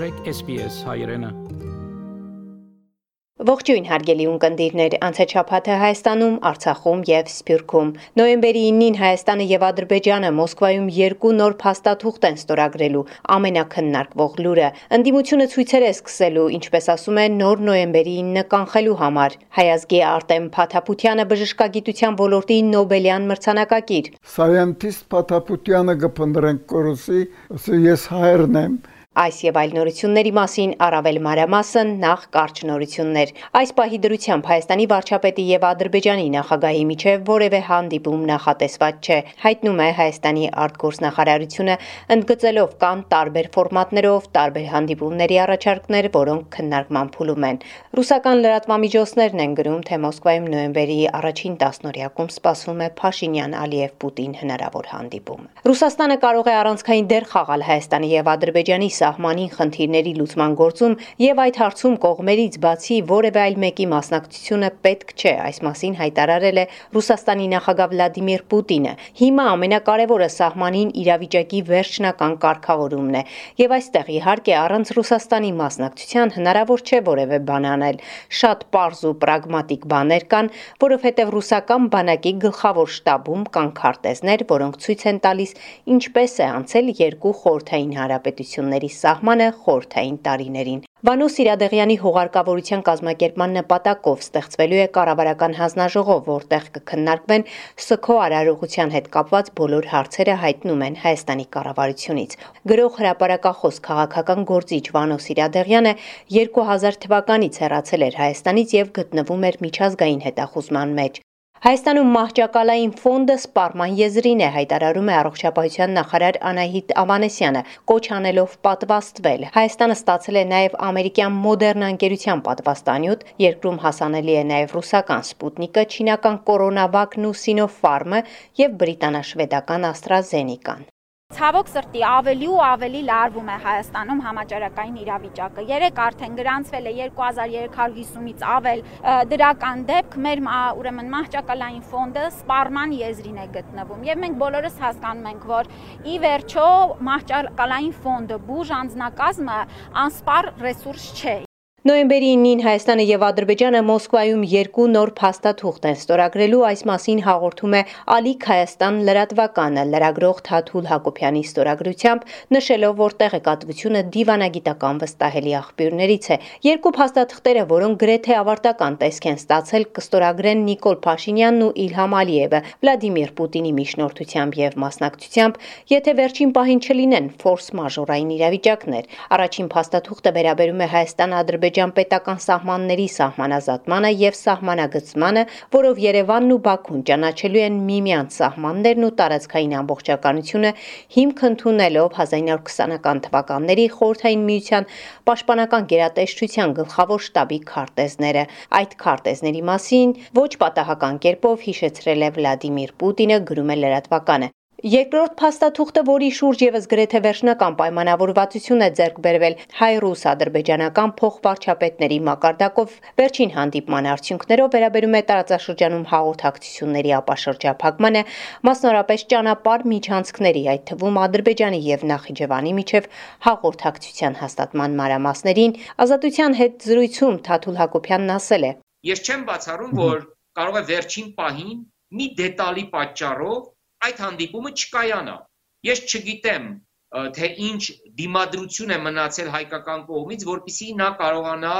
մտրեք SPS հայրենը Ողջույն հարգելի ունկնդիրներ, անցաչափաթը Հայաստանում, Արցախում եւ Սփյուռքում։ Նոյեմբերի 9-ին Հայաստանը եւ Ադրբեջանը Մոսկվայում երկու նոր փաստաթուղթ են ստորագրելու ամենակննարկվող լուրը։ Ընդդիմությունը ցույցեր է սկսելու, ինչպես ասում են, նոր նոյեմբերի 9-ը կանխելու համար։ Հայազգի Արտեմ Փաթապուտյանը բժշկագիտության ոլորտի Նոբելյան մրցանակակիր։ Սայենտիստ Փաթապուտյանը գտնրենք կորուսի, ես հայրն եմ Այս եւ այլ նորությունների մասին առավել մանրամասն նախ կարճ նորություններ։ Այս պահի դրությամբ Հայաստանի վարչապետի եւ Ադրբեջանի նախագահի միջև որևէ հանդիպում նախատեսված չէ։ Հայտնում է Հայաստանի արտգործնախարարությունը, ընդգծելով կան տարբեր ֆորմատներով տարբեր հանդիպումների առաջարկներ, որոնք քննարկման փուլում են։ Ռուսական լրատվամիջոցներն են գրում, թե Մոսկվայում նոյեմբերի առաջին տասնօրյակում սպասվում է Փաշինյան-Ալիև-Պուտին հնարավոր հանդիպում։ Ռուսաստանը կարող է առանցքային դեր խաղալ Հայաստանի եւ Ադրբեջանի սահմանին խնդիրների լուծման գործում եւ այդ հարցում կողմերից բացի որևէ այլ մեկի մասնակցությունը պետք չէ, այս մասին հայտարարել է Ռուսաստանի նախագահ Վլադիմիր Պուտինը։ Հիմա ամենակարևորը սահմանին իրավիճակի վերջնական կարգավորումն է եւ այստեղ իհարկե առանց Ռուսաստանի մասնակցության հնարավոր չէ որևէ բան անել։ Շատ པարզ ու պրագմատիկ բաներ կան, որովհետեւ ռուսական բանակի գլխավոր շտաբում կան քարտեզներ, որոնք ցույց են տալիս ինչպես է անցել երկու խորթային հանրապետությունների սահմանը խորթային տարիներին։ Վանո Սիրադեղյանի հողարկավորության կազմակերպման նպատակով ստեղծվելու է կառավարական հանձնաժողով, որտեղ կքննարկվեն ՍՔՕ արարողության հետ կապված բոլոր հարցերը հայտնում են Հայաստանի կառավարությունից։ Գրող հրապարակախոս քաղաքական գործիչ Վանո Սիրադեղյանը 2000 թվականից հեռացել էր Հայաստանից եւ գտնվում էր միջազգային հետախուզման մեջ։ Հայաստանում մահճակալային ֆոնդը սպառման եզրին է հայտարարում է առողջապահության նախարար Անահիտ Ավանեսյանը, կոչ անելով պատվաստվել։ Հայաստանը ստացել է նաև ամերիկյան Մոդեռնա ընկերության պատվաստանյութ, երկրում հասանելի է նաև ռուսական Սպուտնիկը, չինական Կորոնավակն ու Սինոֆարմը եւ բրիտանա-շվեդական AstraZeneca-ն։ Ցավոք սրտի ավելի ու ավելի լարվում է Հայաստանում համաճարակային իրավիճակը։ Երեք արդեն գրանցվել է 2350-ից ավել դրական դեպք, մեր ուրեմն մահճակալային ֆոնդը սպառման եզրին է գտնվում։ Եվ մենք բոլորս հասկանում ենք, որ ի վերջո մահճակալային ֆոնդը բուժ անձնակազմը անսպառ ռեսուրս չէ։ Նոյեմբերի 9-ին Հայաստանը եւ Ադրբեջանը Մոսկվայում երկու նոր փաստաթուղթ են ստորագրելու, այս մասին հաղորդում է Ալիք Հայաստան լրատվականը լրագրող Թաթուլ Հակոբյանի ստորագրությամբ, նշելով, որ տեղեկատվությունը դիվանագիտական վստահելի աղբյուրներից է։ Երկու փաստաթղթերը, որոնք գրեթե ավարտական տեսք են ստացել, կստորագրեն Նիկոլ Փաշինյանն ու Իլհամ Ալիևը Վլադիմիր Պուտինի միջնորդությամբ եւ մասնակցությամբ, եթե վերջին պահին չլինեն ֆորս մաժորային իրավիճակներ։ Առաջին փաստաթուղթը վերաբերում է Հայաստան-Ադրբեջան Ադրբեջան պետական սահմանների սահմանազատմանը եւ սահմանագծմանը, որով Երևանն ու Բաքուն ճանաչելու են միմյանց սահմաններն ու տարածքային ամբողջականությունը, հիմք ընդունելով 1920-ական թվականների խորհրդային միության պաշտպանական գերատեսչության գլխավոր շտաբի քարտեզները։ Այդ քարտեզների մասին ոչ պատահական կերպով հիշեցրել է Վլադիմիր Պուտինը գրում է լրատվականը։ Երկրորդ փաստաթուղթը, որի շուրջ եւս գրեթե վերջնական պայմանավորվածություն է ձեռք բերվել հայ-ռուս ադրբեջանական փոխվարչապետների մակարդակով վերջին հանդիպման արդյունքներով վերաբերում է տարածաշրջանում հաղորդակցությունների ապաշրջափակմանը, մասնորապես ճանապարհ միջանցքների, այդ թվում Ադրբեջանի եւ Նախիջևանի միջև հաղորդակցության հաստատման մանրամասներին, ազատության հետ զրույցում Թաթուլ Հակոբյանն ասել է. Ես չեմ բացառում, որ կարող է վերջին պահին մի դետալի պատճառով այդ հանդիպումը չկայանա։ Ես չգիտեմ, թե ինչ դիմադրություն է մնացել հայկական կողմից, որpիսի նա կարողանա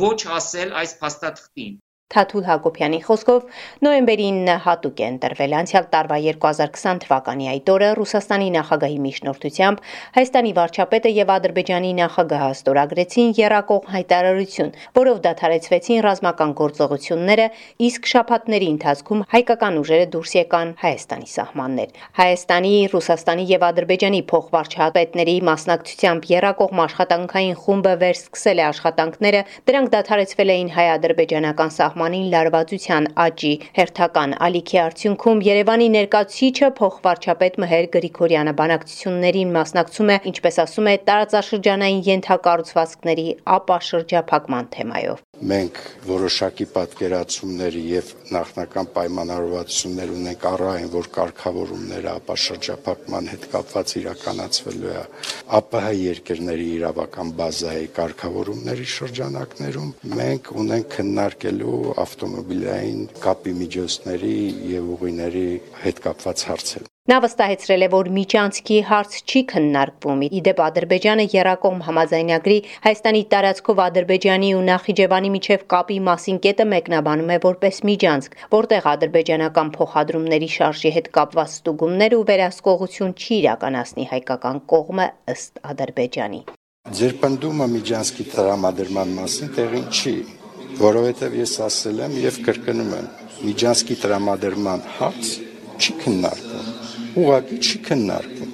ոչ ասել այս փաստաթղթին։ Թաթուլ Հակոբյանի խոսքով նոյեմբերի 9-ը հատուկ է ընտրվել անցյալ տարվա 2020 թվականի այդ օրը Ռուսաստանի նախագահի միջնորդությամբ Հայաստանի վարչապետը եւ Ադրբեջանի նախագահը ստորագրեցին երակող հայտարարություն, որով դադարեցվեցին ռազմական գործողությունները, իսկ շաբաթների ընթացքում հայկական ուժերը դուրս եկան Հայաստանի սահմաններ։ Հայաստանի, Ռուսաստանի եւ Ադրբեջանի փոխվարչապետների մասնակցությամբ երակող աշխատանքային խումբը վերսկսել է աշխատանքները, դրանք դադարեցվել էին հայ-ադրբեջանական սահմաններում սահմանին լարվածության աճի հերթական ալիքի արդյունքում Երևանի ներկայացուցիչը փոխվարչապետ Մհեր Գրիգորյանը բանակցություններին մասնակցում է, ինչպես ասում է, տարածաշրջանային յենթակառուցվածքների ապաշրջափակման թեմայով։ Մենք որոշակի պատկերացումներ եւ նախնական պայմանավորվածություններ ունենք առայն, որ կարգավորումները ապաշրջափակման հետ կապված իրականացվելու է ԱՊՀ երկրների իրավական բազայի կարգավորումների շրջանակներում։ Մենք ունենք քննարկելու ավտոմոբիլային կապի միջոցների եւ ուղիների հետ կապված հարցեր։ Նա վստահեցրել է, որ միջանցքի հարց չի քննարկվում։ Իդեպ Ադրբեջանը երակողմ համաձայնագրի Հայաստանի տարածքով Ադրբեջանի ու Նախիջևանի միջև կապի մասին կետը մեկնաբանում է որպես միջանցք, որտեղ ադրբեջանական փոխադրումների շարժի հետ կապված ստուգումներ ու վերահսկողություն չի իրականացնի հայկական կողմը ըստ Ադրբեջանի։ Ձեր պնդումը միջանցքի տրամադրման մասին տեղին չի, որովհետև ես ասել եմ եւ կրկնում եմ, միջանցքի տրամադրման հարց չի քննարկվում ուղակի չի քննարկվում։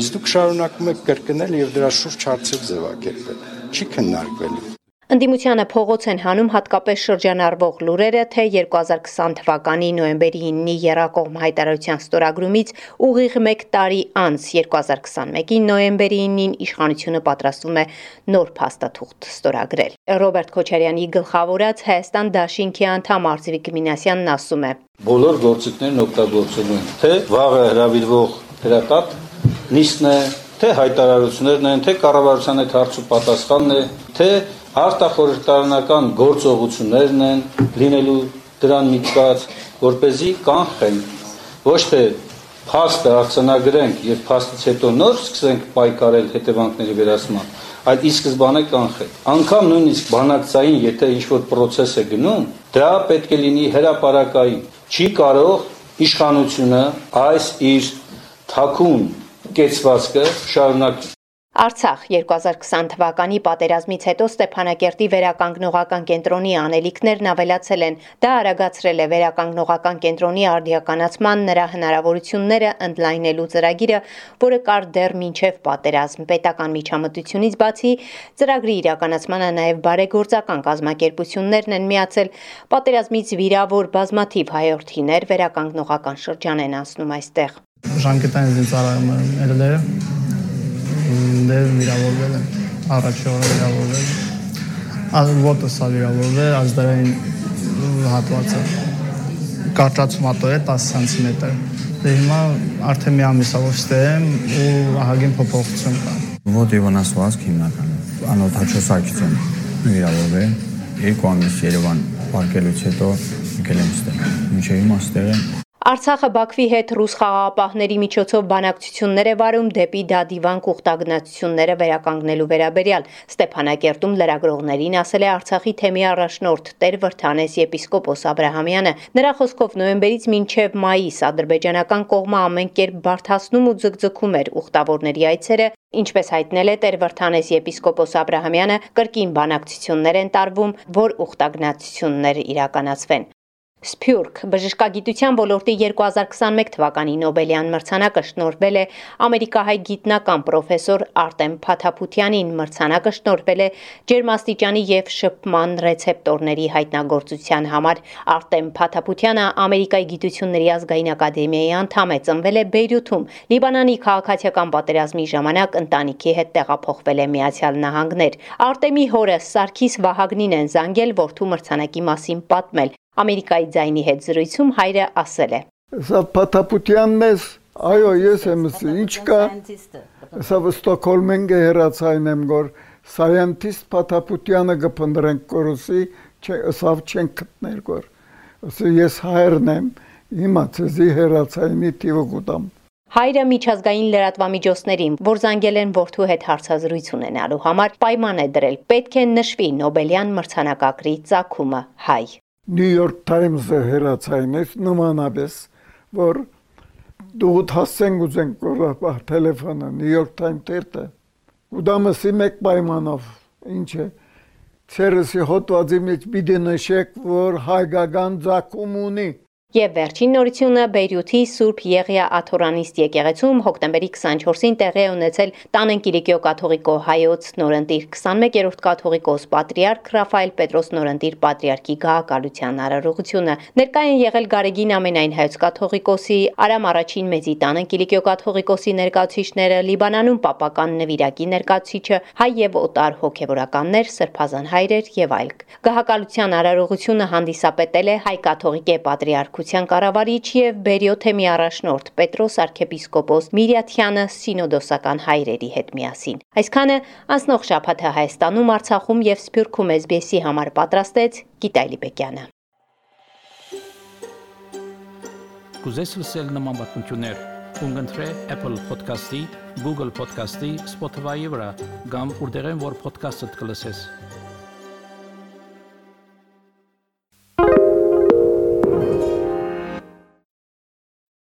Իսկ դուք շարունակում եք կրկնել եւ դրա շուրջ հարցեր ձևակերպել։ Չի քննարկվելու։ Ընդդիմությանը փողոց են հանում հատկապես շրջանառվող լուրերը, թե 2020 թվականի նոյեմբերի 9-ի Երակողմ հայտարարության ստորագրումից ուղիղ 1 տարի անց 2021-ի նոյեմբերի 9-ին իշխանությունը պատրաստվում է նոր փաստաթուղթ ստորագրել։ Ռոբերտ Քոչարյանի գլխավորած Հայաստան Դաշինքի անդամ Արծիվիկ Մինասյանն ասում է. Բոլոր գործիքներն օգտագործելու են, թե վաղը հravirվող հրատապ նիստն է, թե հայտարարություններն են, թե կառավարության այդ հարցու պատասխանն է, թե արտախորհրդարանական գործողություններն են լինելու դրան միտված, որ เป զի կանխեն ոչ թե փաստը արձանագրենք եւ փաստից հետո նոր սկսենք պայքարել հետևանքների վերացման, այլ ի սկզբանե կանխել։ Անկամ նույնիսկ բանակցային, եթե ինչ-որ process է գնում, դա պետք է լինի հրաապարակային։ Չի կարող իշխանությունը այս իր թակուն կեցվածքը շարունակի Արցախ 2020 թվականի պատերազմից հետո Ստեփանակերտի վերականգնողական կենտրոնի անելիքներն ավելացել են։ Դա արագացրել է վերականգնողական կենտրոնի արդիականացման նրա հնարավորությունները ընդլայնելու ծրագիրը, որը կար դեռ մինչև պատերազմ։ Պետական միջամտությունից բացի ծրագրի իրականացմանը նաև բարեգործական կազմակերպություններն են միացել։ Պատերազմից վիրավոր բազմաթիվ հայորդիներ վերականգնողական շրջան են անցնում այստեղ։ ելել է դեր վիրավորվել եմ առաջի օրը վիրավորվել ոտը սա վիրավորվել ազդարային հատվածը կարճացումատո է 10 սանտիմետր դե հիմա արդեն մի ամիս ավով ստե եմ ու ահագին փոփոխություն կա ոտի վնասվածք հիմնականում անօթաչոսակից եմ վիրավորվել երկու ամիս Երևան պարկելուց հետո եկել եմ ստեղ մինչև հիմա ստեղ եմ Արցախը Բաքվի հետ ռուս խաղաղապահների միջոցով բանակցություններ է վարում դեպի դադիվան կուղտագնացությունները վերականգնելու վերաբերյալ։ Ստեփանակերտում լրագրողներին ասել է Արցախի թեմի առաջնորդ Տեր Վրթանես եպիսկոպոս Աբ รา համյանը։ Նրա խոսքով նոյեմբերից մինչև մայիս ադրբեջանական կողմը ամեն կերպ բարթացնում ու ձգձգում էր ուխտավորների այցերը, Ինչպես հայտնել է Տեր Վրթանես եպիսկոպոս Աբ รา համյանը, կրկին բանակցություններ են տարվում, որ ուխտագնացություններ իրականացվեն։ Սփյուռք. Բժշկագիտության ոլորտի 2021 թվականի Նոբելյան մրցանակը շնորհվել է ամերիկահայ գիտնական պրոֆեսոր Արտեմ Փաթափությանին։ Մրցանակը շնորհվել է ջերմաստիճանի եւ շփման ռեցեպտորների հայտնագործության համար։ Արտեմ Փաթափությանը Ամերիկայի գիտությունների ազգային ակադեմիայի անդամ է, ծնվել է Բեյրութում։ Լիբանանի քաղաքացիական պատերազմի ժամանակ ընտանիքի հետ տեղափոխվել է Միացյալ Նահանգներ։ Արտեմի հորը Սարգիս Վահագնին են զանգել որդու մրցանակի մասին պատմել։ Ամերիկայի ձայնի հետ զրույցում հայրը ասել է. Սա Փաթապուտյանն է, այո, ես եմ, ինչ կա։ Սա Ստոկհոլմեն գերացայն եմ գոր սայենտիստ Փաթապուտյանը գփնդրենք կորուսի, չէ, սավ չեն գտներ գոր։ Ասա ես հայրն եմ, հիմա ցեզի հերացայինի տիվը գուտամ։ Հայրը միջազգային լրատվամիջոցներին, որ զանգել են որդու հետ հարցազրույց ունենալու համար, պայման է դրել. պետք է նշվի Նոբելյան մրցանակակրի ցակումը հայ։ New York Times-ը հերացայինեց նմանապես, որ դու հասցեն գուզեն կորապահ տելեֆոնը New York Times տերտը։ Ուդամսի մեկ պայմանով, ինչ է, ցերսի հոտվածի մեջ պիտի նշեք, որ հայկական ցակում ունի Եվ վերջին նորությունը Բեյրութի Սուրբ Եղիա Աթորանիստ եկեղեցում հոկտեմբերի 24-ին տեղի է ունեցել Տանեն Կիլիկիո կաթողիկո հայոց նորընտիր 21-րդ կաթողիկոս Պատրիարք Ռաֆայել Պետրոս նորընտիր Պատրիարքի գահակալության արարողությունը։ Ներկա են եղել Գարեգին ամենայն հայոց կաթողիկոսի, Արամ առաջին մեծի Տանեն Կիլիկիո կաթողիկոսի ներկայացուցիչները, Լիբանանում պապական նվիրակի ներկայացուցիչը, հայ եւ օտար հոգեվորականներ, սրբազան հայրեր եւ այլ։ Գահակալության արարողությունը հանդիսապետել է հայ կաթողիկե Պատրիարք Պետության կառավարիչ եւ Բերիո թեմի առաջնորդ Պետրոս arczepiskopos Միրյաթյանը սինոդոսական հայրերի հետ միասին։ Այսքանը անցնող շաբաթը Հայաստանում, Արցախում եւ Սփյուռքում SBS-ի համար պատրաստեց Գիտալի Բեկյանը։ Կուզես լսել նման բանություններ, կընտրե Apple Podcast-ի, Google Podcast-ի, Spotify-ի վրա, կամ որտեղեն որ podcast-ը կլսես։